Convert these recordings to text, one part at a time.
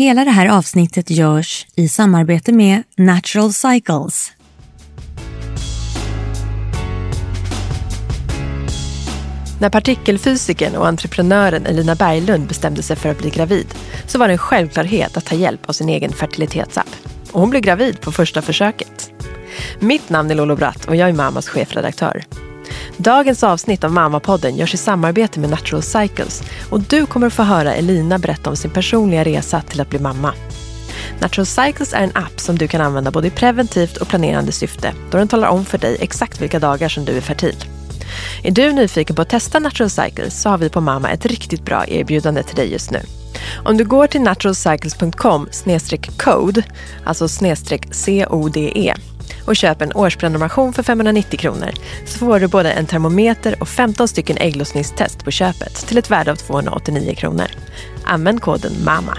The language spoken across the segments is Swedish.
Hela det här avsnittet görs i samarbete med Natural Cycles. När partikelfysikern och entreprenören Elina Berglund bestämde sig för att bli gravid så var det en självklarhet att ta hjälp av sin egen fertilitetsapp. Och hon blev gravid på första försöket. Mitt namn är Lolo Bratt och jag är Mamas chefredaktör. Dagens avsnitt av mammapodden görs i samarbete med Natural Cycles och du kommer att få höra Elina berätta om sin personliga resa till att bli mamma. Natural Cycles är en app som du kan använda både i preventivt och planerande syfte då den talar om för dig exakt vilka dagar som du är fertil. Är du nyfiken på att testa Natural Cycles så har vi på Mamma ett riktigt bra erbjudande till dig just nu. Om du går till naturalcycles.com code, alltså snedstreck CODE och köper en årsprenumeration för 590 kronor så får du både en termometer och 15 stycken ägglossningstest på köpet till ett värde av 289 kronor. Använd koden MAMA.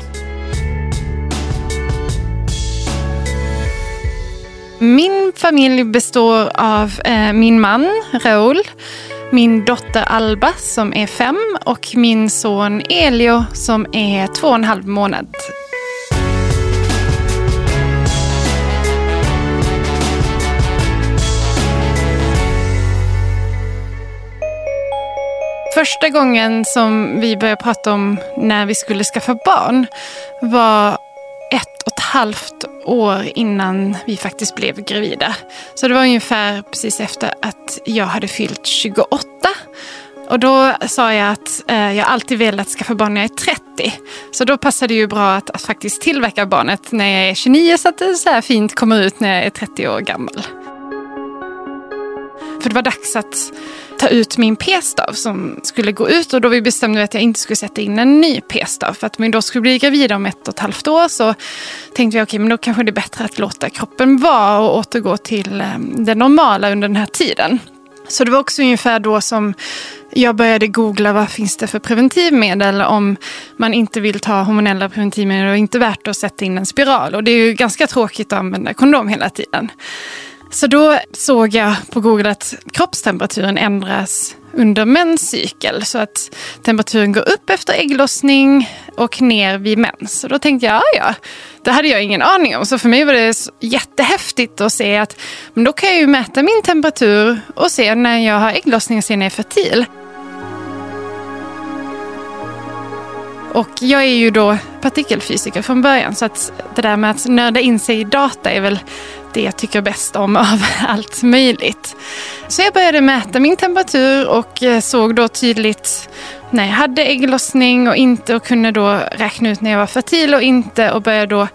Min familj består av eh, min man Raoul, min dotter Alba som är fem och min son Elio som är två och en halv månad. Första gången som vi började prata om när vi skulle skaffa barn var ett och ett halvt år innan vi faktiskt blev gravida. Så det var ungefär precis efter att jag hade fyllt 28. Och då sa jag att eh, jag alltid velat skaffa barn när jag är 30. Så då passade det ju bra att, att faktiskt tillverka barnet när jag är 29 så att det så här fint kommer ut när jag är 30 år gammal. För det var dags att ta ut min p-stav som skulle gå ut och då vi bestämde att jag inte skulle sätta in en ny p-stav. För att vi då skulle bli gravida om ett och ett halvt år så tänkte vi okej, okay, men då kanske det är bättre att låta kroppen vara och återgå till ehm, det normala under den här tiden. Så det var också ungefär då som jag började googla vad finns det för preventivmedel om man inte vill ta hormonella preventivmedel och inte värt att sätta in en spiral. Och det är ju ganska tråkigt att använda kondom hela tiden. Så då såg jag på Google att kroppstemperaturen ändras under menscykel. Så att temperaturen går upp efter ägglossning och ner vid mens. Och då tänkte jag, ja, ja, det hade jag ingen aning om. Så för mig var det jättehäftigt att se att men då kan jag ju mäta min temperatur och se när jag har ägglossning och se när jag är fertil. Och jag är ju då partikelfysiker från början så att det där med att nörda in sig i data är väl det jag tycker bäst om av allt möjligt. Så jag började mäta min temperatur och eh, såg då tydligt när jag hade ägglossning och inte och kunde då räkna ut när jag var fertil och inte och började då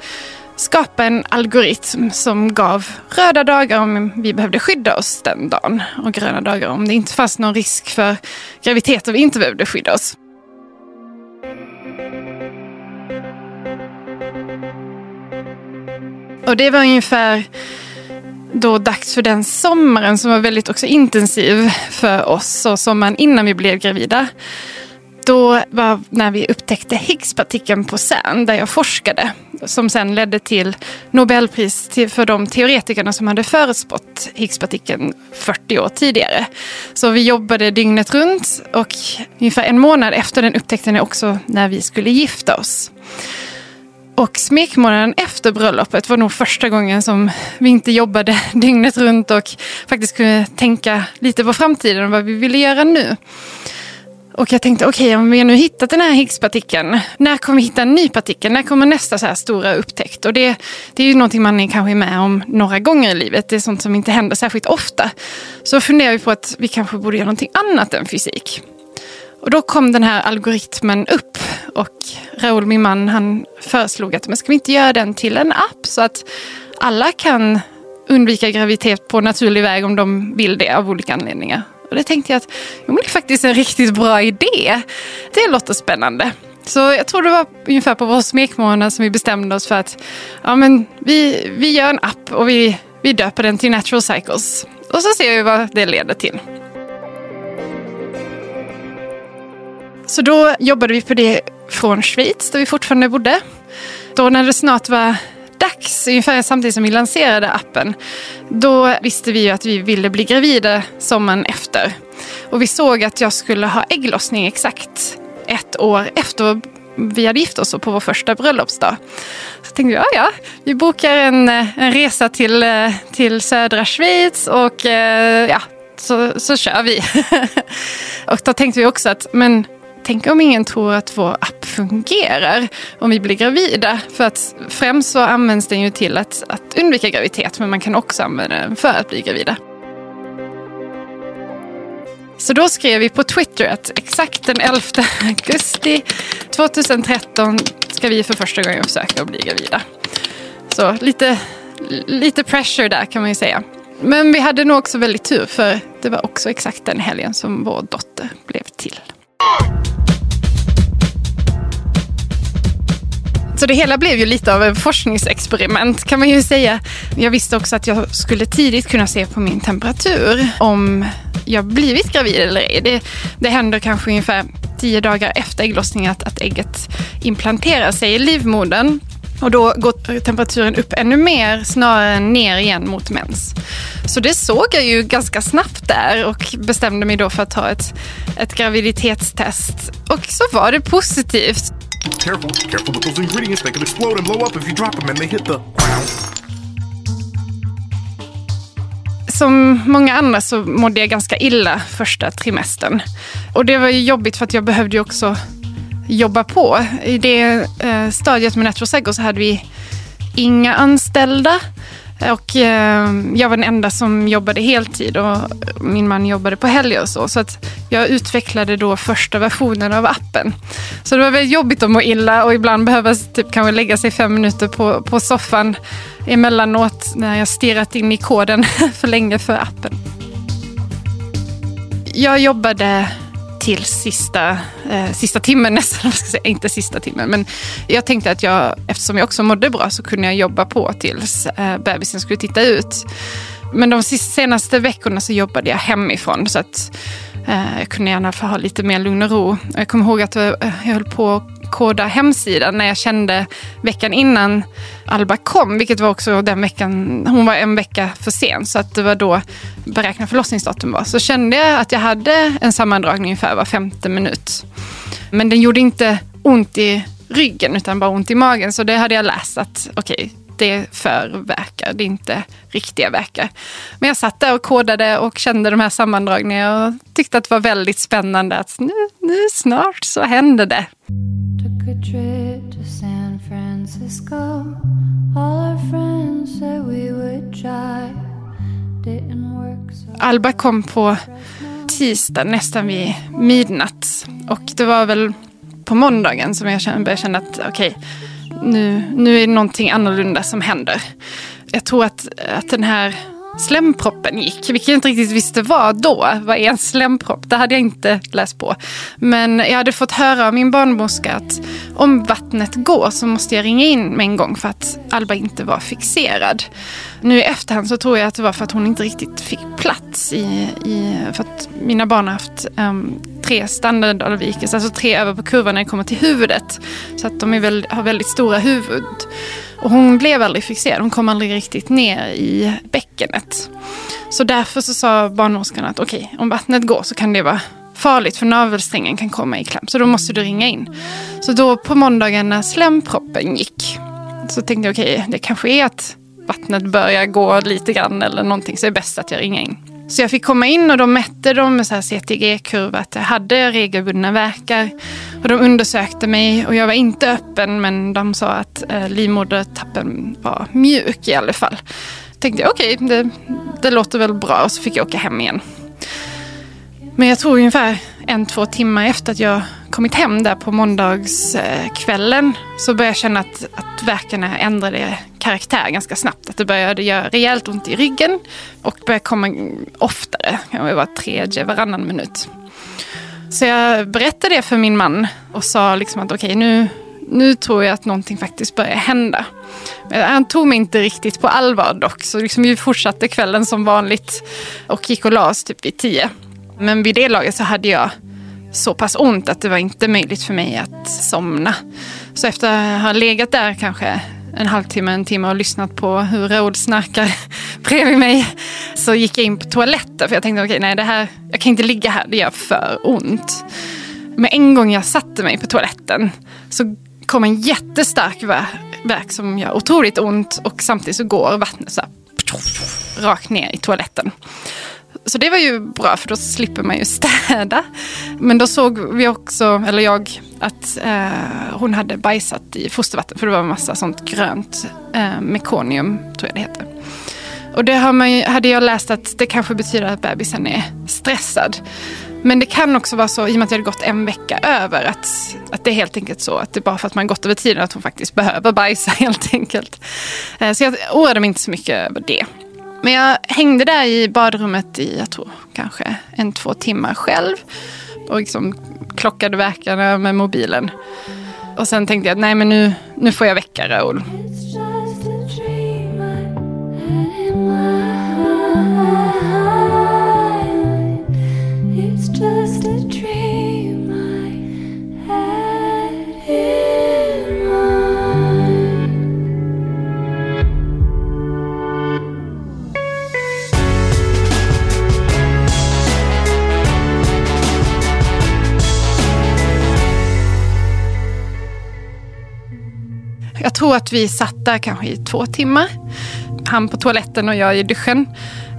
skapa en algoritm som gav röda dagar om vi behövde skydda oss den dagen och gröna dagar om det inte fanns någon risk för graviditet och vi inte behövde skydda oss. Och det var ungefär då dags för den sommaren som var väldigt också intensiv för oss och sommaren innan vi blev gravida. Då var när vi upptäckte Higgspartikeln på CERN där jag forskade. Som sen ledde till Nobelpris för de teoretikerna som hade förutspått Higgspartikeln 40 år tidigare. Så vi jobbade dygnet runt och ungefär en månad efter den upptäckten är också när vi skulle gifta oss. Och smekmånaden efter bröllopet var nog första gången som vi inte jobbade dygnet runt och faktiskt kunde tänka lite på framtiden och vad vi ville göra nu. Och jag tänkte, okej, okay, om vi har nu hittat den här Higgspartikeln, när kommer vi hitta en ny partikel? När kommer nästa så här stora upptäckt? Och det, det är ju någonting man är kanske med om några gånger i livet. Det är sånt som inte händer särskilt ofta. Så funderar vi på att vi kanske borde göra någonting annat än fysik. Och då kom den här algoritmen upp och Raoul, min man, han föreslog att men ska vi inte göra den till en app så att alla kan undvika graviditet på naturlig väg om de vill det av olika anledningar. Och det tänkte jag att jo, det är faktiskt en riktigt bra idé. Det låter spännande. Så jag tror det var ungefär på vår smekmånad som vi bestämde oss för att ja, men vi, vi gör en app och vi, vi döper den till Natural Cycles. Och så ser vi vad det leder till. Så då jobbade vi på det från Schweiz där vi fortfarande bodde. Då när det snart var dags, ungefär samtidigt som vi lanserade appen, då visste vi ju att vi ville bli gravida sommaren efter. Och vi såg att jag skulle ha ägglossning exakt ett år efter vi hade gift oss på vår första bröllopsdag. Så tänkte jag, ja, ja, vi bokar en, en resa till, till södra Schweiz och eh, ja, så, så kör vi. och då tänkte vi också att, men tänk om ingen tror att vår app fungerar om vi blir gravida. För att främst så används den ju till att, att undvika graviditet, men man kan också använda den för att bli gravida. Så då skrev vi på Twitter att exakt den 11 augusti 2013 ska vi för första gången försöka att bli gravida. Så lite, lite pressure där kan man ju säga. Men vi hade nog också väldigt tur för det var också exakt den helgen som vår dotter blev till. Så det hela blev ju lite av ett forskningsexperiment kan man ju säga. Jag visste också att jag skulle tidigt kunna se på min temperatur om jag blivit gravid eller ej. Det, det händer kanske ungefär tio dagar efter ägglossningen att, att ägget implanterar sig i livmodern. Och då går temperaturen upp ännu mer snarare än ner igen mot mens. Så det såg jag ju ganska snabbt där och bestämde mig då för att ta ett, ett graviditetstest. Och så var det positivt. Careful, careful with those ingredients. They can explode and blow up if you drop them and they hit the. Som många andra så mådde jag ganska illa första trimestern. Och det var ju jobbigt för att jag behövde ju också jobba på. I det eh, stadiet med Natural så hade vi inga anställda. Och eh, jag var den enda som jobbade heltid och min man jobbade på helger och så. Så att jag utvecklade då första versionen av appen. Så det var väldigt jobbigt att må illa och ibland behöva typ kanske lägga sig fem minuter på, på soffan emellanåt när jag stirrat in i koden för länge för appen. Jag jobbade till sista, eh, sista timmen nästan. Ska säga. Inte sista timmen, men jag tänkte att jag, eftersom jag också mådde bra så kunde jag jobba på tills eh, bebisen skulle titta ut. Men de senaste veckorna så jobbade jag hemifrån så att eh, jag kunde gärna få ha lite mer lugn och ro. Jag kommer ihåg att eh, jag höll på koda hemsidan när jag kände veckan innan Alba kom, vilket var också den veckan, hon var en vecka för sen, så att det var då beräknad förlossningsdatum var. Så kände jag att jag hade en sammandragning ungefär var femte minut. Men den gjorde inte ont i ryggen utan bara ont i magen. Så det hade jag läst att okej, okay, det är för verkar, det är inte riktiga verkar. Men jag satt där och kodade och kände de här sammandragningarna och tyckte att det var väldigt spännande att nu, nu snart så händer det. Alba kom på tisdag nästan vid midnatt. Och det var väl på måndagen som jag började känna att okej, okay, nu, nu är det någonting annorlunda som händer. Jag tror att, att den här slemproppen gick, vilket jag inte riktigt visste vad då. Vad är en slempropp? Det hade jag inte läst på. Men jag hade fått höra av min barnmorska att om vattnet går så måste jag ringa in med en gång för att Alba inte var fixerad. Nu i efterhand så tror jag att det var för att hon inte riktigt fick plats i, i för att mina barn har haft um, tre standardavvikelser, alltså tre över på kurvan när det kommer till huvudet. Så att de är väl, har väldigt stora huvud. Och hon blev aldrig fixerad, hon kom aldrig riktigt ner i bäckenet. Så därför så sa barnmorskan att okej, okay, om vattnet går så kan det vara farligt för navelsträngen kan komma i kläm. Så då måste du ringa in. Så då på måndagen när slemproppen gick så tänkte jag okej, okay, det kanske är att vattnet börjar gå lite grann eller någonting. Så är det bäst att jag ringer in. Så jag fick komma in och de mätte dem med CTG-kurva att jag hade regelbundna verkar. Och de undersökte mig och jag var inte öppen men de sa att eh, livmodertappen var mjuk i alla fall. Tänkte jag okej, okay, det, det låter väl bra och så fick jag åka hem igen. Men jag tror ungefär en, två timmar efter att jag kommit hem där på måndagskvällen så började jag känna att, att verkarna ändrade karaktär ganska snabbt. Att det började göra rejält ont i ryggen och började komma oftare, kanske var tredje, varannan minut. Så jag berättade det för min man och sa liksom att okej okay, nu, nu tror jag att någonting faktiskt börjar hända. Men han tog mig inte riktigt på allvar dock, så liksom vi fortsatte kvällen som vanligt och gick och la oss typ vid tio. Men vid det laget så hade jag så pass ont att det var inte möjligt för mig att somna. Så efter att ha legat där kanske en halvtimme, en timme och lyssnat på hur Raoul snarkar bredvid mig så gick jag in på toaletten för jag tänkte okej, okay, nej det här, jag kan inte ligga här, det gör för ont. med en gång jag satte mig på toaletten så kom en jättestark värk som gör otroligt ont och samtidigt så går vattnet så här, rakt ner i toaletten. Så det var ju bra för då slipper man ju städa. Men då såg vi också, eller jag, att eh, hon hade bajsat i fostervatten för det var en massa sånt grönt eh, mekonium, tror jag det heter. Och det har man ju, hade jag läst att det kanske betyder att bebisen är stressad. Men det kan också vara så, i och med att det hade gått en vecka över, att, att det är helt enkelt så att det är bara för att man gått över tiden att hon faktiskt behöver bajsa helt enkelt. Eh, så jag oroade mig inte så mycket över det. Men jag hängde där i badrummet i, jag tror, kanske en, två timmar själv. Och liksom klockade verkarna med mobilen. Och sen tänkte jag att nej men nu, nu får jag väcka Raoul. Tror att vi satt där kanske i två timmar. Han på toaletten och jag i duschen.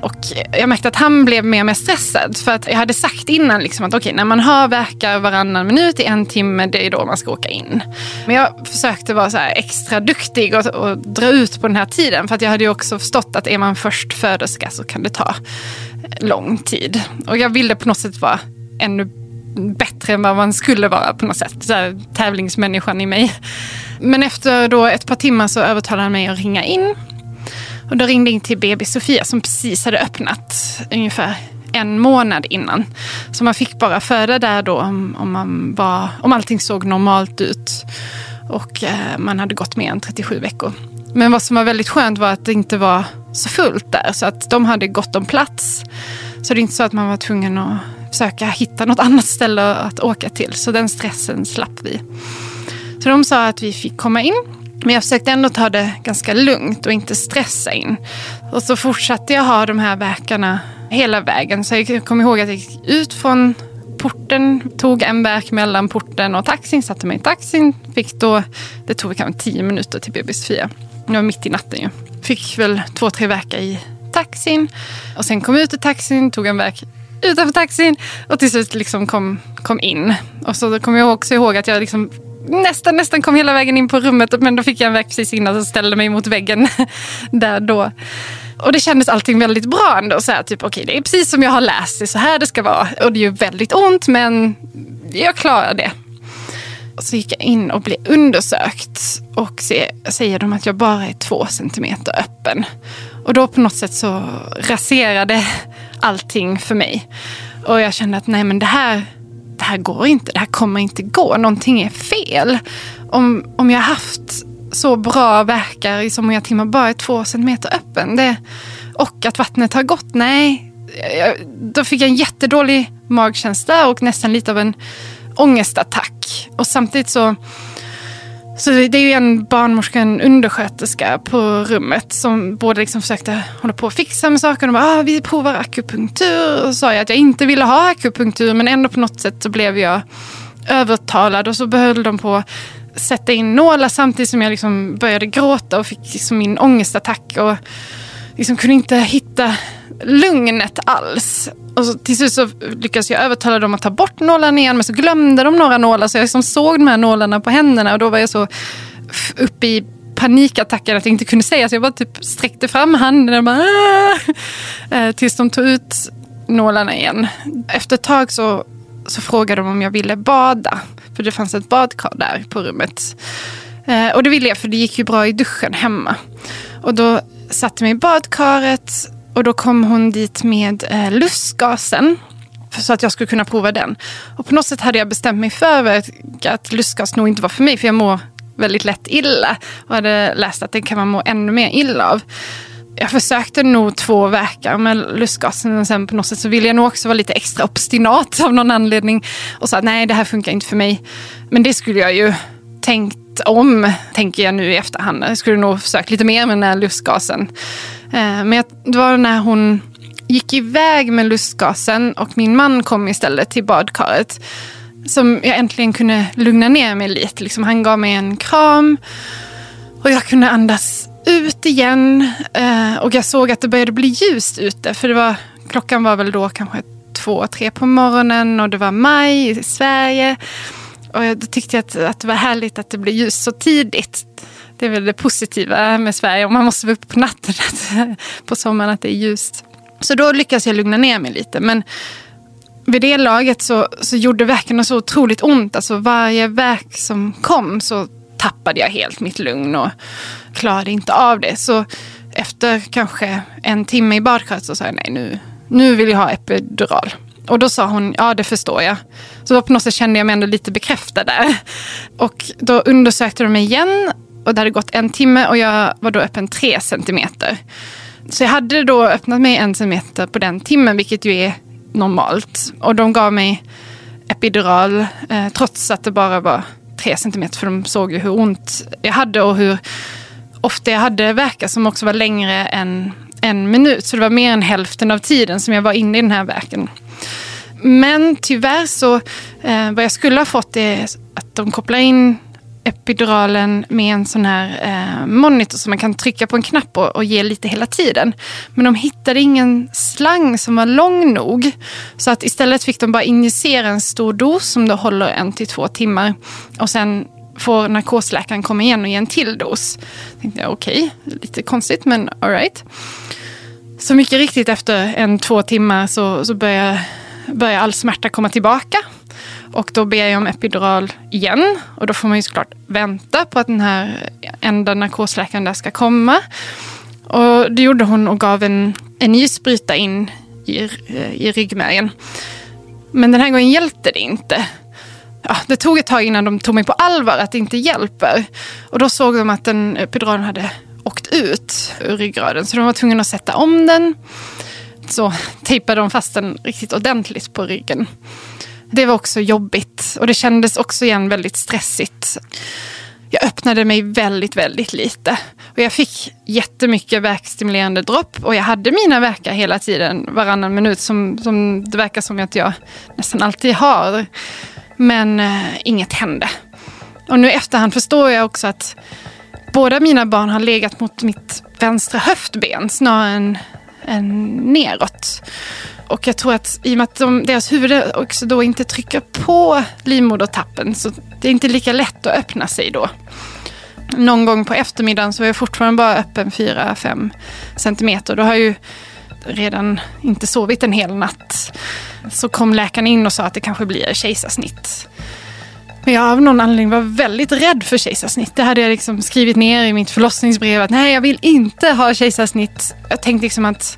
Och jag märkte att han blev mer och mer stressad. För att jag hade sagt innan liksom att okay, när man har verkar varannan minut i en timme, det är då man ska åka in. Men jag försökte vara så extra duktig och, och, dra ut på den här tiden. För att jag hade ju också förstått att är man först föderska så kan det ta lång tid. Och jag ville på något sätt vara ännu bättre än vad man skulle vara på något sätt. Så här, tävlingsmänniskan i mig. Men efter då ett par timmar så övertalade han mig att ringa in. Och då ringde jag in till BB Sofia som precis hade öppnat ungefär en månad innan. Så man fick bara föda där då om, om, man var, om allting såg normalt ut. Och eh, man hade gått mer än 37 veckor. Men vad som var väldigt skönt var att det inte var så fullt där. Så att de hade gott om plats. Så det är inte så att man var tvungen att försöka hitta något annat ställe att åka till. Så den stressen slapp vi. Så de sa att vi fick komma in. Men jag försökte ändå ta det ganska lugnt och inte stressa in. Och så fortsatte jag ha de här verkarna hela vägen. Så jag kommer ihåg att jag gick ut från porten, tog en verk mellan porten och taxin, satte mig i taxin. Fick då, det tog kanske tio minuter till BB Sofia. Det var mitt i natten ju. Fick väl två, tre verkar i taxin. Och sen kom jag ut ur taxin, tog en verk utanför taxin och till slut liksom kom, kom in. Och så kommer jag också ihåg att jag liksom nästan, nästan kom hela vägen in på rummet men då fick jag en väg precis innan och ställde mig mot väggen där då. Och det kändes allting väldigt bra ändå. Så här, typ, okay, det är precis som jag har läst, det är så här det ska vara. Och det gör väldigt ont men jag klarar det. Och så gick jag in och blev undersökt och se, säger de att jag bara är två centimeter öppen. Och då på något sätt så raserade allting för mig. Och jag kände att nej men det här, här går inte, det här kommer inte gå, någonting är fel. Om, om jag haft så bra verkar i så många timmar, bara är två centimeter öppen. Det, och att vattnet har gått, nej. Då fick jag en jättedålig magkänsla och nästan lite av en ångestattack. Och samtidigt så så det är ju en barnmorska, en undersköterska på rummet som både liksom försökte hålla på och fixa med saker. Och bara, ah, vi provar akupunktur. Och så sa jag att jag inte ville ha akupunktur men ändå på något sätt så blev jag övertalad. Och så behöll de på att sätta in nålar samtidigt som jag liksom började gråta och fick liksom min ångestattack. Och liksom kunde inte hitta lugnet alls. Och så, till slut så lyckades jag övertala dem att ta bort nålarna igen men så glömde de några nålar så jag liksom såg de här nålarna på händerna och då var jag så uppe i panikattacken att jag inte kunde säga så jag bara typ sträckte fram handen och bara, ah! eh, tills de tog ut nålarna igen. Efter ett tag så, så frågade de om jag ville bada för det fanns ett badkar där på rummet. Eh, och det ville jag för det gick ju bra i duschen hemma. Och då satte mig i badkaret och då kom hon dit med eh, lustgasen. Så att jag skulle kunna prova den. Och på något sätt hade jag bestämt mig för att lustgas nog inte var för mig. För jag mår väldigt lätt illa. Och hade läst att det kan man må ännu mer illa av. Jag försökte nog två veckor med lustgasen. Och sen på något sätt så ville jag nog också vara lite extra obstinat av någon anledning. Och sa att nej det här funkar inte för mig. Men det skulle jag ju tänkt om, tänker jag nu i efterhand. Jag skulle nog försökt lite mer med den här lustgasen. Eh, men det var när hon gick iväg med lustgasen och min man kom istället till badkaret. som jag äntligen kunde lugna ner mig lite. Liksom, han gav mig en kram och jag kunde andas ut igen. Eh, och jag såg att det började bli ljust ute. För det var, klockan var väl då kanske två, tre på morgonen och det var maj i Sverige. Och jag, då tyckte jag att, att det var härligt att det blev ljust så tidigt. Det är väl det positiva med Sverige. Om man måste vara uppe på natten att, på sommaren att det är ljust. Så då lyckades jag lugna ner mig lite. Men vid det laget så, så gjorde verken så otroligt ont. Alltså varje verk som kom så tappade jag helt mitt lugn och klarade inte av det. Så efter kanske en timme i badkaret så sa jag nej nu, nu vill jag ha epidural. Och då sa hon, ja det förstår jag. Så på något sätt kände jag mig ändå lite bekräftad där. Och då undersökte de mig igen och det hade gått en timme och jag var då öppen tre centimeter. Så jag hade då öppnat mig en centimeter på den timmen, vilket ju är normalt. Och de gav mig epidural eh, trots att det bara var tre centimeter, för de såg ju hur ont jag hade och hur ofta jag hade verkar som också var längre än en minut. Så det var mer än hälften av tiden som jag var inne i den här verken. Men tyvärr så, eh, vad jag skulle ha fått är att de kopplar in epiduralen med en sån här eh, monitor som man kan trycka på en knapp och, och, ge lite hela tiden. Men de hittade ingen slang som var lång nog. Så att istället fick de bara injicera en stor dos som då håller en till två timmar. Och sen får narkosläkaren komma igen och ge en till dos. Tänkte jag okej, okay, lite konstigt men alright. Så mycket riktigt efter en två timmar så, så börjar, börjar all smärta komma tillbaka. Och då ber jag om epidural igen. Och då får man ju såklart vänta på att den här enda narkosläkaren där ska komma. Och det gjorde hon och gav en, en ny spruta in i, eh, i ryggmärgen. Men den här gången hjälpte det inte. Ja, det tog ett tag innan de tog mig på allvar att det inte hjälper. Och då såg de att den epiduralen hade åkt ut ur ryggraden. Så de var tvungna att sätta om den. Så tejpade de fast den riktigt ordentligt på ryggen. Det var också jobbigt och det kändes också igen väldigt stressigt. Jag öppnade mig väldigt, väldigt lite. Och jag fick jättemycket verkstimulerande dropp och jag hade mina verkar hela tiden, varannan minut, som, som det verkar som att jag nästan alltid har. Men eh, inget hände. Och nu i efterhand förstår jag också att båda mina barn har legat mot mitt vänstra höftben snarare än neråt. Och jag tror att i och med att de, deras huvud också då inte trycker på livmodertappen så det är inte lika lätt att öppna sig då. Någon gång på eftermiddagen så var jag fortfarande bara öppen 4-5 centimeter. Då har jag ju redan inte sovit en hel natt. Så kom läkaren in och sa att det kanske blir kejsarsnitt. Men jag av någon anledning var väldigt rädd för kejsarsnitt. Det hade jag liksom skrivit ner i mitt förlossningsbrev att nej, jag vill inte ha kejsarsnitt. Jag tänkte liksom att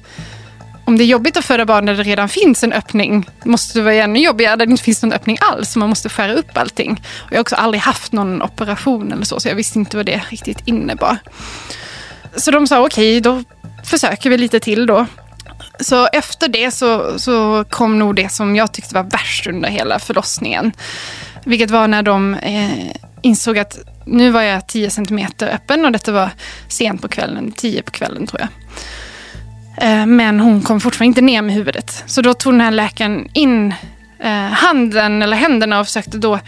om det är jobbigt att föda barn när det redan finns en öppning måste det vara ännu jobbigare där det inte finns någon öppning alls. Man måste skära upp allting. Och jag har också aldrig haft någon operation eller så, så jag visste inte vad det riktigt innebar. Så de sa okej, okay, då försöker vi lite till då. Så efter det så, så kom nog det som jag tyckte var värst under hela förlossningen. Vilket var när de eh, insåg att nu var jag 10 centimeter öppen och detta var sent på kvällen, 10 på kvällen tror jag. Eh, men hon kom fortfarande inte ner med huvudet. Så då tog den här läkaren in eh, handen eller händerna och försökte då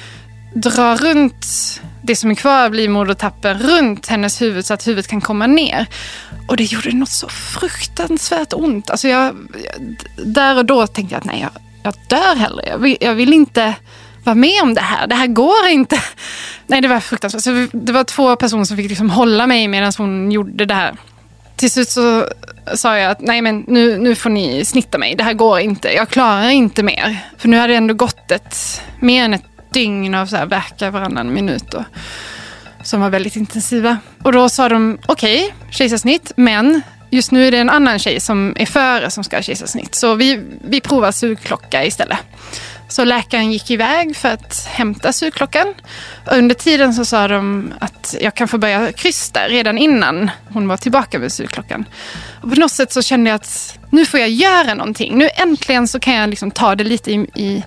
dra runt det som är kvar av livmodertappen runt hennes huvud så att huvudet kan komma ner. Och det gjorde något så fruktansvärt ont. Alltså jag, där och då tänkte jag att nej, jag, jag dör hellre. Jag vill, jag vill inte vara med om det här. Det här går inte. Nej, det var fruktansvärt. Så det var två personer som fick liksom hålla mig medan hon gjorde det här till slut så sa jag att nej men nu, nu får ni snitta mig. Det här går inte. Jag klarar inte mer. För nu hade det ändå gått ett, mer än ett dygn av så här verkar varannan minut. Då, som var väldigt intensiva. Och då sa de okej, okay, kejsarsnitt, men just nu är det en annan tjej som är före som ska ha kejsarsnitt. Så vi, vi provar sugklocka istället. Så läkaren gick iväg för att hämta sugklockan. Och under tiden så sa de att jag kan få börja krysta redan innan hon var tillbaka med sugklockan. Och på något sätt så kände jag att nu får jag göra någonting. Nu äntligen så kan jag liksom ta det lite i, i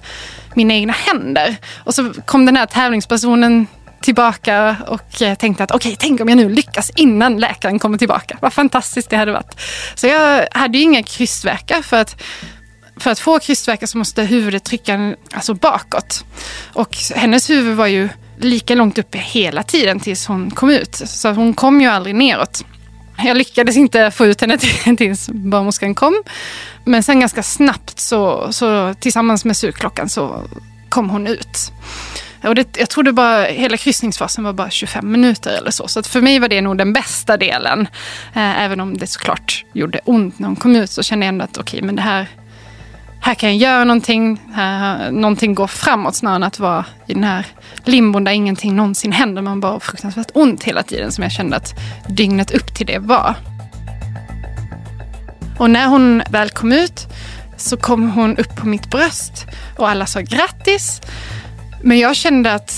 mina egna händer. Och så kom den här tävlingspersonen tillbaka och eh, tänkte att okej, okay, tänk om jag nu lyckas innan läkaren kommer tillbaka. Vad fantastiskt det hade varit. Så jag hade ju inga krystvärkar för att för att få krystvärkar så måste huvudet trycka alltså bakåt. Och hennes huvud var ju lika långt uppe hela tiden tills hon kom ut. Så hon kom ju aldrig neråt. Jag lyckades inte få ut henne tills barnmorskan kom. Men sen ganska snabbt så, så tillsammans med sugklockan så kom hon ut. Och det, jag trodde bara hela kryssningsfasen var bara 25 minuter eller så. Så för mig var det nog den bästa delen. Eh, även om det såklart gjorde ont när hon kom ut så kände jag ändå att okej, okay, men det här, här kan jag göra någonting. Här, någonting går framåt snarare än att vara i den här limbon där ingenting någonsin händer. Man bara har fruktansvärt ont hela tiden som jag kände att dygnet upp till det var. Och när hon väl kom ut så kom hon upp på mitt bröst och alla sa grattis. Men jag kände att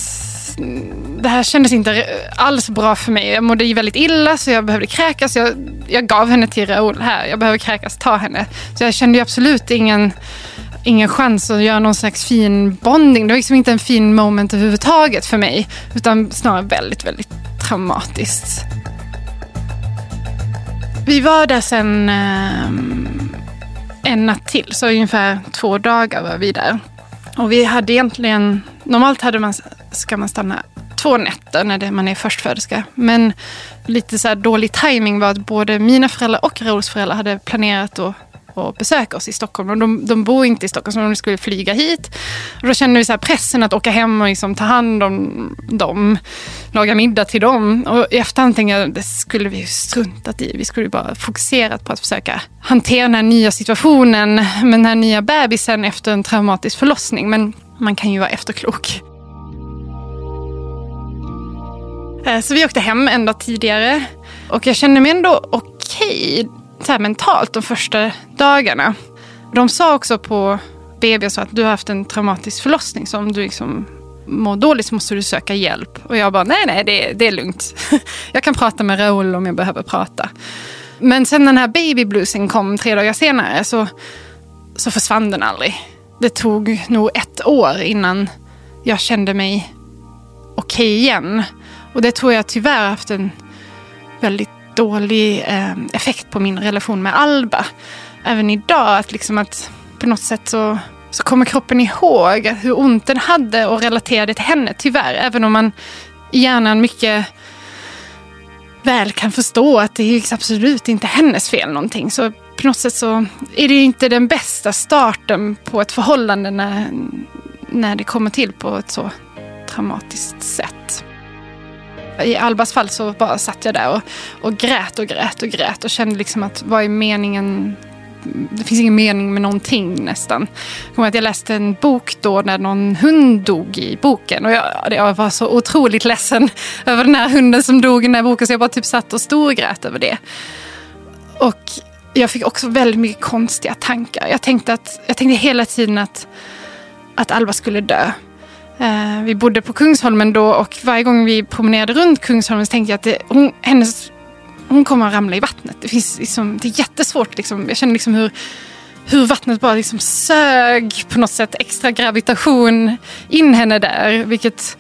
det här kändes inte alls bra för mig. Jag mådde väldigt illa så jag behövde kräkas. Jag, jag gav henne till Raoul här. Jag behöver kräkas, ta henne. Så jag kände absolut ingen, ingen chans att göra någon slags fin bonding. Det var liksom inte en fin moment överhuvudtaget för mig. Utan snarare väldigt, väldigt traumatiskt. Vi var där sen eh, en natt till, så ungefär två dagar var vi där. Och vi hade egentligen, normalt hade man, ska man stanna två nätter när det, man är förstföderska. Men lite så dålig timing var att både mina föräldrar och Raouls föräldrar hade planerat att och besöka oss i Stockholm. Och de, de bor inte i Stockholm, så de skulle flyga hit. Och då kände vi så pressen att åka hem och liksom ta hand om dem. Laga middag till dem. Och i efterhand tänkte jag, det skulle vi struntat i. Vi skulle bara fokuserat på att försöka hantera den här nya situationen med den här nya bebisen efter en traumatisk förlossning. Men man kan ju vara efterklok. Eh, så vi åkte hem en dag tidigare. Och jag kände mig ändå okej. Okay mentalt de första dagarna. De sa också på BB så att du har haft en traumatisk förlossning. Så om du liksom mår dåligt så måste du söka hjälp. Och jag bara, nej, nej, det, det är lugnt. jag kan prata med Raoul om jag behöver prata. Men sen den här babybluesen kom tre dagar senare så, så försvann den aldrig. Det tog nog ett år innan jag kände mig okej okay igen. Och det tror jag tyvärr haft en väldigt dålig eh, effekt på min relation med Alba. Även idag, att, liksom att på något sätt så, så kommer kroppen ihåg hur ont den hade och relaterar det till henne, tyvärr. Även om man i hjärnan mycket väl kan förstå att det är absolut inte hennes fel någonting. Så på något sätt så är det inte den bästa starten på ett förhållande när, när det kommer till på ett så traumatiskt sätt. I Albas fall så bara satt jag där och, och grät och grät och grät och kände liksom att vad är meningen det finns ingen mening med någonting nästan. Jag, att jag läste en bok då när någon hund dog i boken. Och jag, jag, var så otroligt ledsen över den här hunden som dog i den här boken så jag bara typ satt och storgrät över det. Och jag fick också väldigt mycket konstiga tankar. Jag tänkte, att, jag tänkte hela tiden att, att Alba skulle dö. Eh, vi bodde på Kungsholmen då och varje gång vi promenerade runt Kungsholmen så tänkte jag att det, hon, hennes, hon kommer att ramla i vattnet. Det, finns liksom, det är jättesvårt. Liksom. Jag känner liksom hur, hur vattnet bara liksom sög på något sätt extra gravitation in henne där. Vilket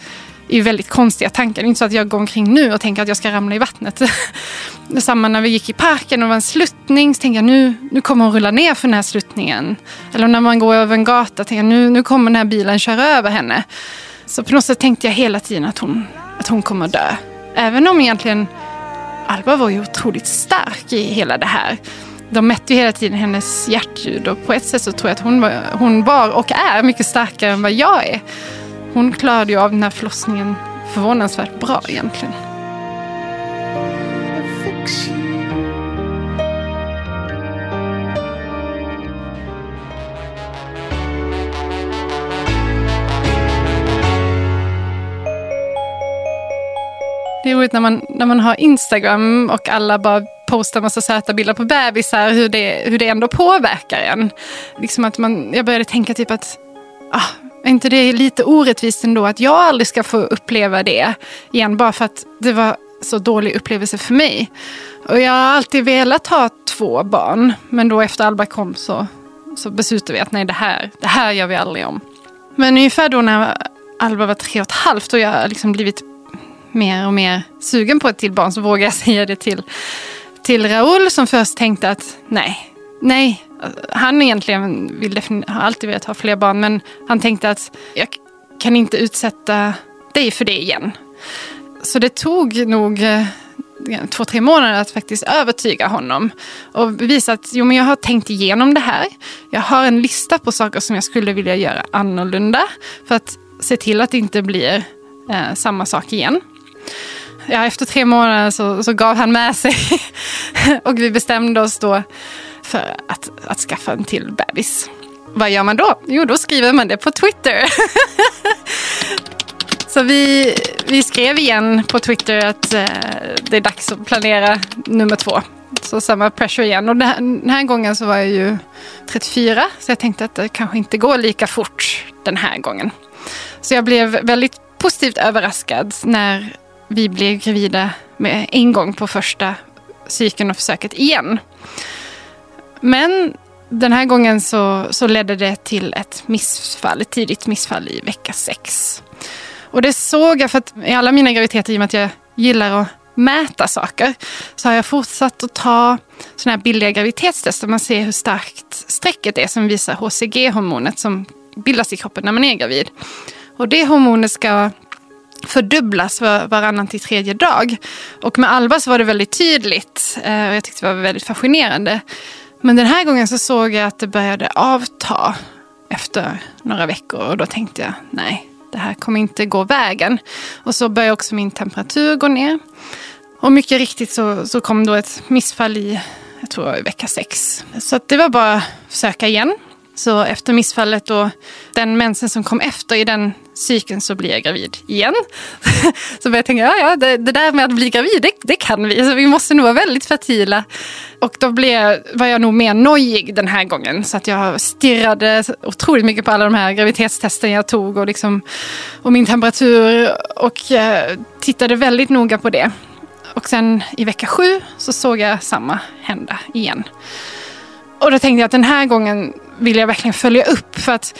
är väldigt konstiga tankar. Det är inte så att jag går omkring nu och tänker att jag ska ramla i vattnet. Samma när vi gick i parken och det var en sluttning. Så tänkte jag nu, nu kommer hon rulla ner för den här sluttningen. Eller när man går över en gata. tänker jag nu, nu kommer den här bilen köra över henne. Så på något sätt tänkte jag hela tiden att hon, att hon kommer dö. Även om egentligen Alba var ju otroligt stark i hela det här. De mätte ju hela tiden hennes hjärtljud och på ett sätt så tror jag att hon var, hon var och är mycket starkare än vad jag är. Hon klarade ju av den här förlossningen förvånansvärt bra egentligen. Det är roligt när man, när man har Instagram och alla bara postar massa söta bilder på bebisar, hur det, hur det ändå påverkar en. Liksom att man, jag började tänka typ att ah, är inte det lite orättvist ändå att jag aldrig ska få uppleva det igen bara för att det var så dålig upplevelse för mig. Och jag har alltid velat ha två barn. Men då efter Alba kom så, så beslutade vi att nej, det här, det här gör vi aldrig om. Men ungefär då när Alba var tre och ett halvt och jag liksom blivit mer och mer sugen på ett till barn så vågade jag säga det till, till Raoul som först tänkte att nej, nej, han egentligen vill har alltid velat ha fler barn men han tänkte att jag kan inte utsätta dig för det igen. Så det tog nog eh, två, tre månader att faktiskt övertyga honom och visa att jo, men jag har tänkt igenom det här. Jag har en lista på saker som jag skulle vilja göra annorlunda för att se till att det inte blir eh, samma sak igen. Ja, efter tre månader så, så gav han med sig och vi bestämde oss då för att, att skaffa en till bebis. Vad gör man då? Jo, då skriver man det på Twitter. Så vi, vi skrev igen på Twitter att eh, det är dags att planera nummer två. Så samma pressure igen. Och den här, gången så var jag ju 34 så jag tänkte att det kanske inte går lika fort den här gången. Så jag blev väldigt positivt överraskad när vi blev gravida med en gång på första cykeln och försöket igen. Men den här gången så, så ledde det till ett missfall, ett tidigt missfall i vecka sex. Och det såg jag för att i alla mina graviditeter, i och med att jag gillar att mäta saker, så har jag fortsatt att ta sådana här billiga graviditetstester. Man ser hur starkt strecket är som visar HCG-hormonet som bildas i kroppen när man är gravid. Och det hormonet ska fördubblas var, varannan till tredje dag. Och med Alba så var det väldigt tydligt eh, och jag tyckte det var väldigt fascinerande. Men den här gången så såg jag att det började avta efter några veckor och då tänkte jag nej, det här kommer inte gå vägen. Och så började också min temperatur gå ner. Och mycket riktigt så, så kom då ett missfall i, jag tror i vecka sex. Så det var bara att söka igen. Så efter missfallet och den mensen som kom efter i den cykeln så blir jag gravid igen. så började jag tänka, ja, ja det, det, där med att bli gravid, det, det, kan vi. Så vi måste nog vara väldigt fertila. Och då blev, var jag nog mer nojig den här gången. Så att jag stirrade otroligt mycket på alla de här graviditetstesten jag tog och, liksom, och min temperatur. Och eh, tittade väldigt noga på det. Och sen i vecka sju så såg jag samma hända igen. Och då tänkte jag att den här gången vill jag verkligen följa upp. För att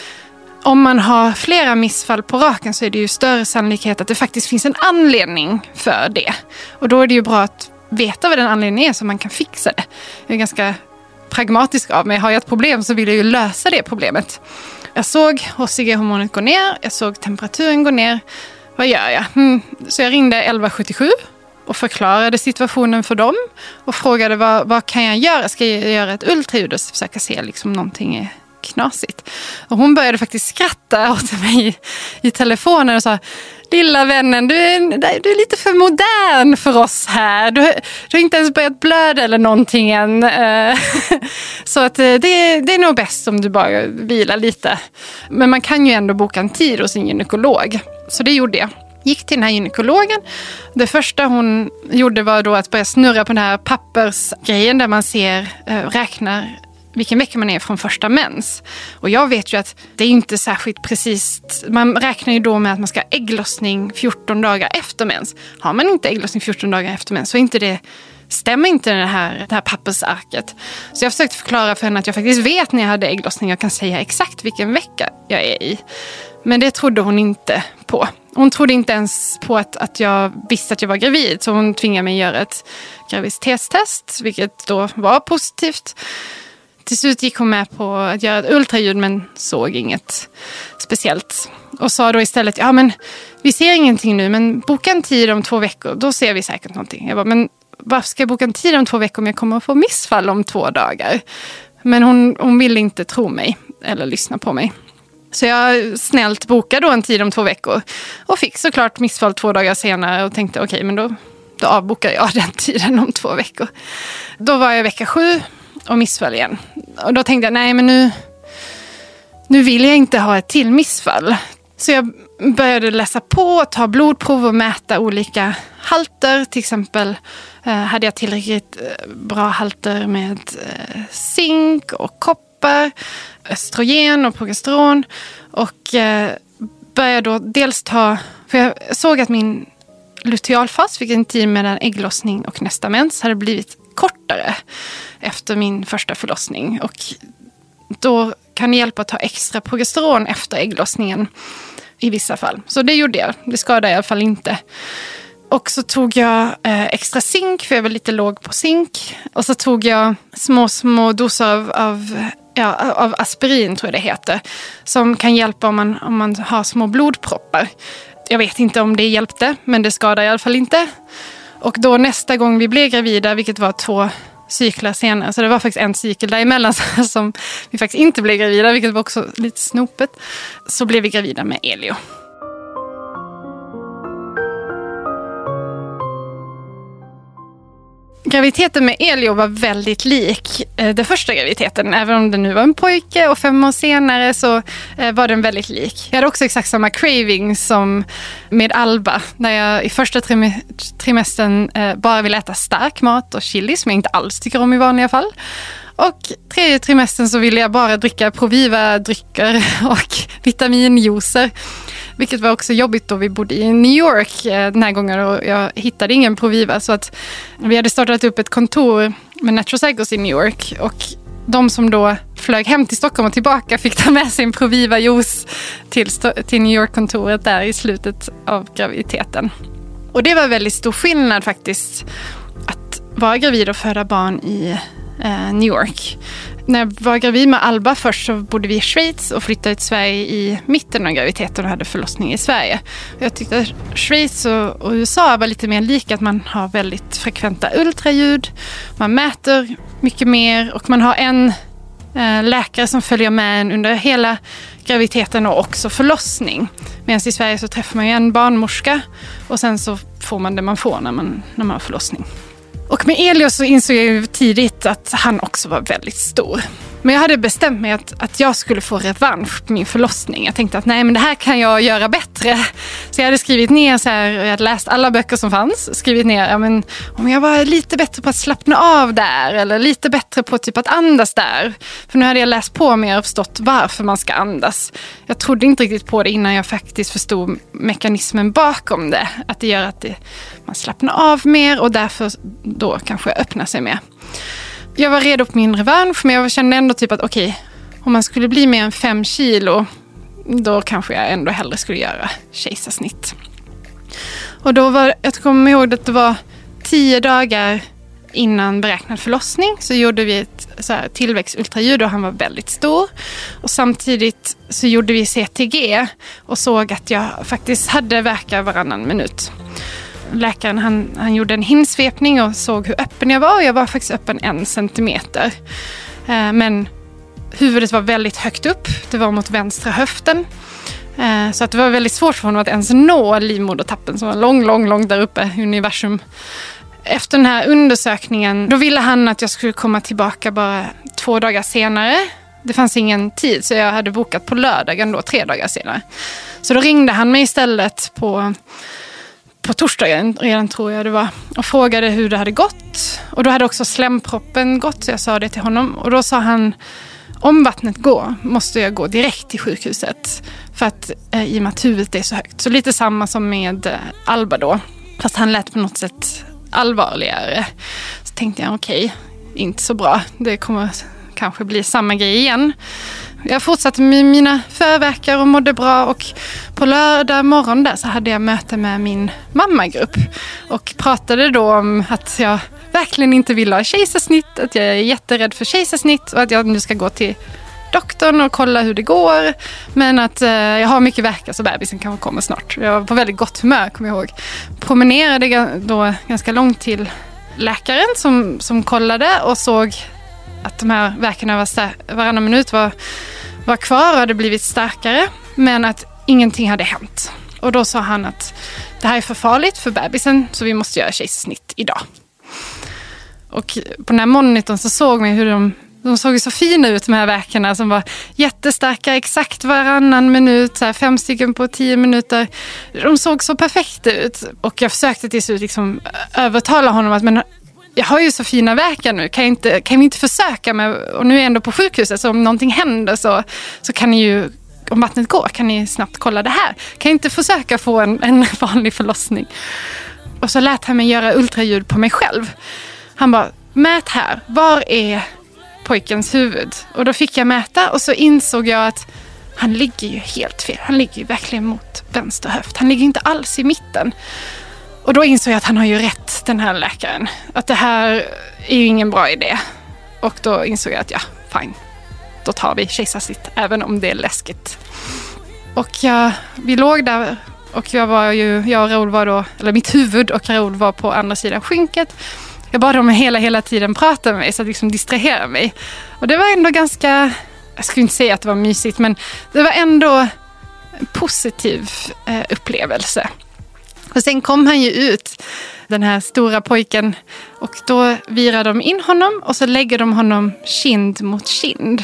om man har flera missfall på raken så är det ju större sannolikhet att det faktiskt finns en anledning för det. Och då är det ju bra att veta vad den anledningen är så man kan fixa det. Jag är ganska pragmatisk av mig. Har jag ett problem så vill jag ju lösa det problemet. Jag såg HCG-hormonet gå ner, jag såg temperaturen gå ner. Vad gör jag? Mm. Så jag ringde 1177 och förklarade situationen för dem och frågade vad, vad kan jag göra? Ska jag göra ett ultraljud och försöka se liksom någonting är knasigt? Och hon började faktiskt skratta åt mig i, i telefonen och sa Lilla vännen, du är, du är lite för modern för oss här. Du, du har inte ens börjat blöda eller någonting än. Eh, så att eh, det, det är nog bäst om du bara vilar lite. Men man kan ju ändå boka en tid hos en gynekolog. Så det gjorde jag gick till den här gynekologen. Det första hon gjorde var då att börja snurra på den här pappersgrejen där man ser, eh, räknar vilken vecka man är från första mens. Och jag vet ju att det är inte särskilt precis. Man räknar ju då med att man ska ha ägglossning 14 dagar efter mens. Har man inte ägglossning 14 dagar efter mens så är inte det stämmer inte det här, det här pappersarket. Så jag försökte förklara för henne att jag faktiskt vet när jag hade ägglossning. Jag kan säga exakt vilken vecka jag är i. Men det trodde hon inte på. Hon trodde inte ens på att, att jag visste att jag var gravid. Så hon tvingade mig att göra ett graviditetstest, vilket då var positivt. Till slut gick hon med på att göra ett ultraljud men såg inget speciellt. Och sa då istället, ja men vi ser ingenting nu men boka en tid om två veckor, då ser vi säkert någonting. Jag bara, men varför ska jag boka en tid om två veckor om jag kommer att få missfall om två dagar? Men hon, hon ville inte tro mig eller lyssna på mig. Så jag snällt bokade då en tid om två veckor. Och fick såklart missfall två dagar senare och tänkte okej, okay, men då, då avbokar jag den tiden om två veckor. Då var jag vecka sju och missfall igen. Och då tänkte jag, nej men nu, nu vill jag inte ha ett till missfall. Så jag började läsa på, ta blodprov och mäta olika halter. Till exempel eh, hade jag tillräckligt eh, bra halter med eh, zink och koppar östrogen och progesteron. Och eh, började då dels ta, för jag såg att min lutealfas, vilken tid mellan ägglossning och nästa mens, hade blivit kortare efter min första förlossning. Och då kan det hjälpa att ta extra progesteron efter ägglossningen i vissa fall. Så det gjorde jag. Det skadade i alla fall inte. Och så tog jag eh, extra zink, för jag var lite låg på zink. Och så tog jag små, små doser av, av, ja, av aspirin, tror jag det heter. Som kan hjälpa om man, om man har små blodproppar. Jag vet inte om det hjälpte, men det skadar i alla fall inte. Och då nästa gång vi blev gravida, vilket var två cyklar senare, så det var faktiskt en cykel däremellan som vi faktiskt inte blev gravida, vilket var också lite snopet, så blev vi gravida med Elio. Graviditeten med Elio var väldigt lik eh, den första graviditeten. Även om det nu var en pojke och fem år senare så eh, var den väldigt lik. Jag hade också exakt samma craving som med Alba. När jag i första trimestern eh, bara ville äta stark mat och chili som jag inte alls tycker om i vanliga fall. Och tredje trimestern så ville jag bara dricka Proviva-drycker och vitaminjuicer. Vilket var också jobbigt då vi bodde i New York eh, den här gången och jag hittade ingen Proviva. Så att vi hade startat upp ett kontor med Natural Cycles i New York. Och de som då flög hem till Stockholm och tillbaka fick ta med sin Proviva-juice till, till New York-kontoret där i slutet av graviditeten. Och det var väldigt stor skillnad faktiskt att vara gravid och föda barn i eh, New York när jag var gravid med Alba först så bodde vi i Schweiz och flyttade till Sverige i mitten av graviditeten och hade förlossning i Sverige. Jag tyckte att Schweiz och, och USA var lite mer lika, att man har väldigt frekventa ultraljud, man mäter mycket mer och man har en eh, läkare som följer med en under hela graviditeten och också förlossning. Medan i Sverige så träffar man ju en barnmorska och sen så får man det man får när man, när man har förlossning. Och med Elios så insåg jag ju tidigt att han också var väldigt stor. Men jag hade bestämt mig att, att jag skulle få revansch på min förlossning. Jag tänkte att nej, men det här kan jag göra bättre. Så jag hade skrivit ner, så här, jag hade läst alla böcker som fanns. Skrivit ner, ja, men, om jag var lite bättre på att slappna av där. Eller lite bättre på typ att andas där. För nu hade jag läst på mer och förstått varför man ska andas. Jag trodde inte riktigt på det innan jag faktiskt förstod mekanismen bakom det. Att det gör att det, man slappnar av mer och därför då kanske öppnar sig mer jag var redo på min revansch men jag kände ändå typ att okej, okay, om man skulle bli mer än fem kilo då kanske jag ändå hellre skulle göra kejsarsnitt. Och då var, jag kommer ihåg att det var tio dagar innan beräknad förlossning så gjorde vi ett så här, tillväxtultraljud och han var väldigt stor. Och samtidigt så gjorde vi CTG och såg att jag faktiskt hade verkar varannan minut läkaren han, han gjorde en hinsvepning och såg hur öppen jag var. Och jag var faktiskt öppen en centimeter. Eh, men huvudet var väldigt högt upp. Det var mot vänstra höften. Eh, så att det var väldigt svårt för honom att ens nå livmodertappen som var lång, lång, lång där uppe i universum. Efter den här undersökningen, då ville han att jag skulle komma tillbaka bara två dagar senare. Det fanns ingen tid så jag hade bokat på lördagen då, tre dagar senare. Så då ringde han mig istället på på torsdagen redan tror jag det var och frågade hur det hade gått. Och då hade också slemproppen gått så jag sa det till honom och då sa han om vattnet går måste jag gå direkt till sjukhuset. För att eh, i och med att huvudet är så högt. Så lite samma som med eh, Alba då. Fast han lät på något sätt allvarligare. Så tänkte jag okej, okay, inte så bra. Det kommer kanske bli samma grej igen. Jag fortsatte med mina förverkar och mådde bra och på lördag morgon där så hade jag möte med min mammagrupp och pratade då om att jag verkligen inte vill ha kejsarsnitt, att jag är jätterädd för kejsarsnitt och att jag nu ska gå till doktorn och kolla hur det går. Men att eh, jag har mycket verkar så bebisen kanske kommer snart. Jag var på väldigt gott humör kommer jag ihåg. Promenerade då ganska långt till läkaren som, som kollade och såg att de här verken var varannan minut var, var kvar och hade blivit starkare. Men att ingenting hade hänt. Och då sa han att det här är för farligt för bebisen så vi måste göra kejsarsnitt idag. Och på den här monitorn så såg man hur de de såg så fina ut de här verkarna som var jättestarka exakt varannan minut, så här fem stycken på tio minuter. De såg så perfekta ut. Och jag försökte till slut liksom övertala honom att men jag har ju så fina verkar nu, kan, jag inte, kan vi inte försöka med, och nu är jag ändå på sjukhuset, så om någonting händer så, så kan ni ju, om vattnet går, kan ni snabbt kolla det här. Kan jag inte försöka få en, en vanlig förlossning? Och så lät han mig göra ultraljud på mig själv. Han bara, mät här, var är pojkens huvud? Och då fick jag mäta och så insåg jag att han ligger ju helt fel. Han ligger ju verkligen mot vänster höft. Han ligger inte alls i mitten. Och då insåg jag att han har ju rätt, den här läkaren. Att det här är ju ingen bra idé. Och då insåg jag att ja, fine. Då tar vi kejsarsnitt, även om det är läskigt. Och ja, vi låg där och jag var ju, jag och Raoul var då, eller mitt huvud och Raoul var på andra sidan skynket. Jag bad dem hela, hela tiden prata med mig så att liksom distrahera mig. Och det var ändå ganska, jag skulle inte säga att det var mysigt, men det var ändå en positiv eh, upplevelse. Och sen kom han ju ut, den här stora pojken, och då virar de in honom och så lägger de honom kind mot kind.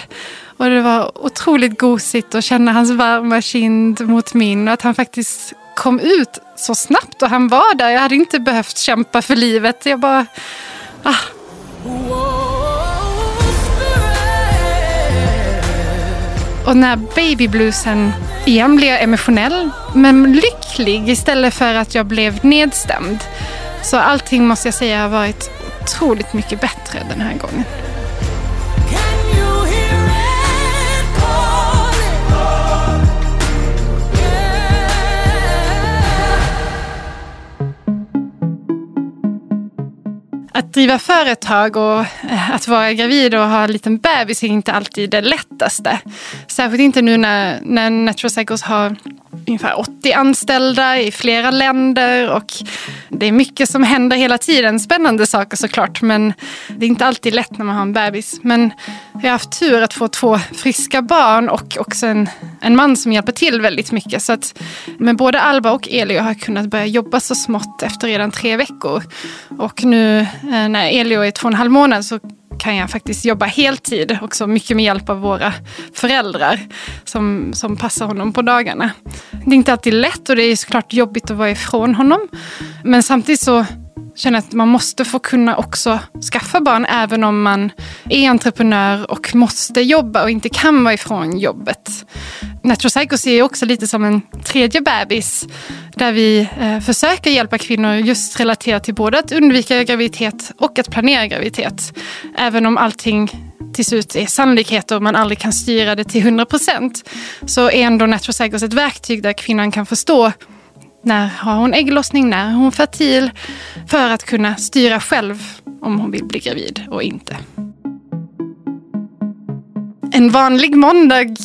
Och det var otroligt gosigt att känna hans varma kind mot min och att han faktiskt kom ut så snabbt och han var där. Jag hade inte behövt kämpa för livet. Jag bara... Ah. Och när babybluesen igen blev jag emotionell men lycklig istället för att jag blev nedstämd. Så allting måste jag säga har varit otroligt mycket bättre den här gången. Att driva företag och eh, att vara gravid och ha en liten bebis är inte alltid det lättaste. Särskilt inte nu när, när Natural Cycles har ungefär 80 anställda i flera länder och det är mycket som händer hela tiden. Spännande saker såklart men det är inte alltid lätt när man har en bebis. Men jag har haft tur att få två friska barn och också en, en man som hjälper till väldigt mycket. Så att med både Alba och Elio har jag kunnat börja jobba så smått efter redan tre veckor. Och nu eh, när Elio är två och en halv månad så kan jag faktiskt jobba heltid. Också mycket med hjälp av våra föräldrar som, som passar honom på dagarna. Det är inte alltid lätt och det är såklart jobbigt att vara ifrån honom. Men samtidigt så känner att man måste få kunna också skaffa barn även om man är entreprenör och måste jobba och inte kan vara ifrån jobbet. Natural Psycho ser jag också lite som en tredje bebis där vi eh, försöker hjälpa kvinnor just relaterat till både att undvika graviditet och att planera graviditet. Även om allting till slut är sannolikheter och man aldrig kan styra det till 100 procent så är ändå Natural Cycles ett verktyg där kvinnan kan förstå när har hon ägglossning, när är hon fertil för att kunna styra själv om hon vill bli gravid och inte. En vanlig måndag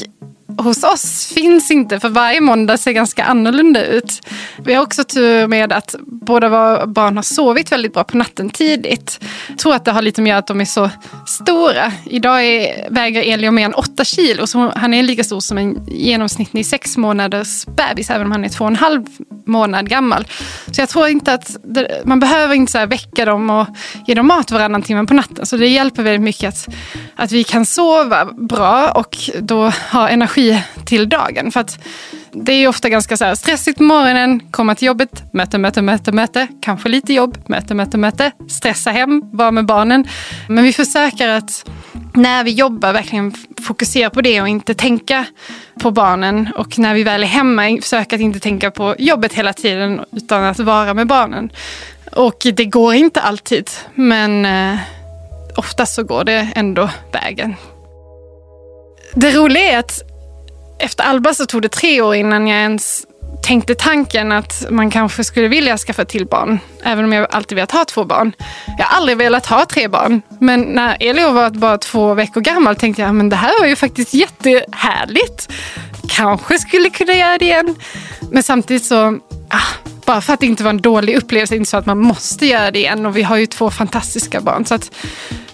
hos oss finns inte för varje måndag ser ganska annorlunda ut. Vi har också tur med att båda våra barn har sovit väldigt bra på natten tidigt. Jag tror att det har lite med att de är så stora. Idag är, väger Elio mer än 8 kilo så han är lika stor som en genomsnittlig sex månaders bebis även om han är två och en halv månad gammal. Så jag tror inte att det, man behöver inte så väcka dem och ge dem mat varannan timme på natten. Så det hjälper väldigt mycket att, att vi kan sova bra och då ha energi till dagen. För att det är ofta ganska så stressigt på morgonen, komma till jobbet, möte, möte, möte, möte, kanske lite jobb, möte, möte, möte, stressa hem, vara med barnen. Men vi försöker att när vi jobbar verkligen fokusera på det och inte tänka på barnen. Och när vi väl är hemma försöka att inte tänka på jobbet hela tiden utan att vara med barnen. Och det går inte alltid, men eh, oftast så går det ändå vägen. Det roliga är att efter Alba så tog det tre år innan jag ens tänkte tanken att man kanske skulle vilja skaffa till barn. Även om jag alltid velat ha två barn. Jag har aldrig velat ha tre barn. Men när Elio var bara två veckor gammal tänkte jag men det här var ju faktiskt jättehärligt. Kanske skulle kunna göra det igen. Men samtidigt så, ah, bara för att det inte var en dålig upplevelse, inte så att man måste göra det igen. Och vi har ju två fantastiska barn. Så att,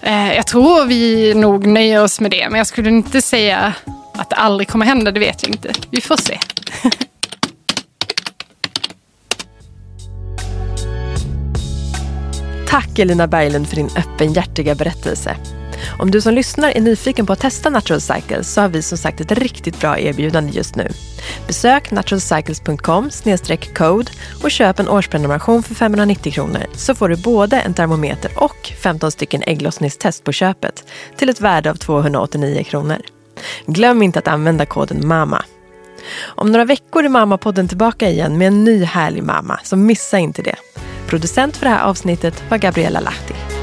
eh, jag tror vi nog nöjer oss med det. Men jag skulle inte säga att det aldrig kommer hända, det vet jag inte. Vi får se. Tack Elina Berglund för din öppenhjärtiga berättelse. Om du som lyssnar är nyfiken på att testa Natural Cycles så har vi som sagt ett riktigt bra erbjudande just nu. Besök naturalcycles.com code och köp en årsprenumeration för 590 kronor så får du både en termometer och 15 stycken ägglossningstest på köpet till ett värde av 289 kronor. Glöm inte att använda koden MAMA. Om några veckor är Mamma-podden tillbaka igen med en ny härlig mamma, så missa inte det. Producent för det här avsnittet var Gabriella Lahti.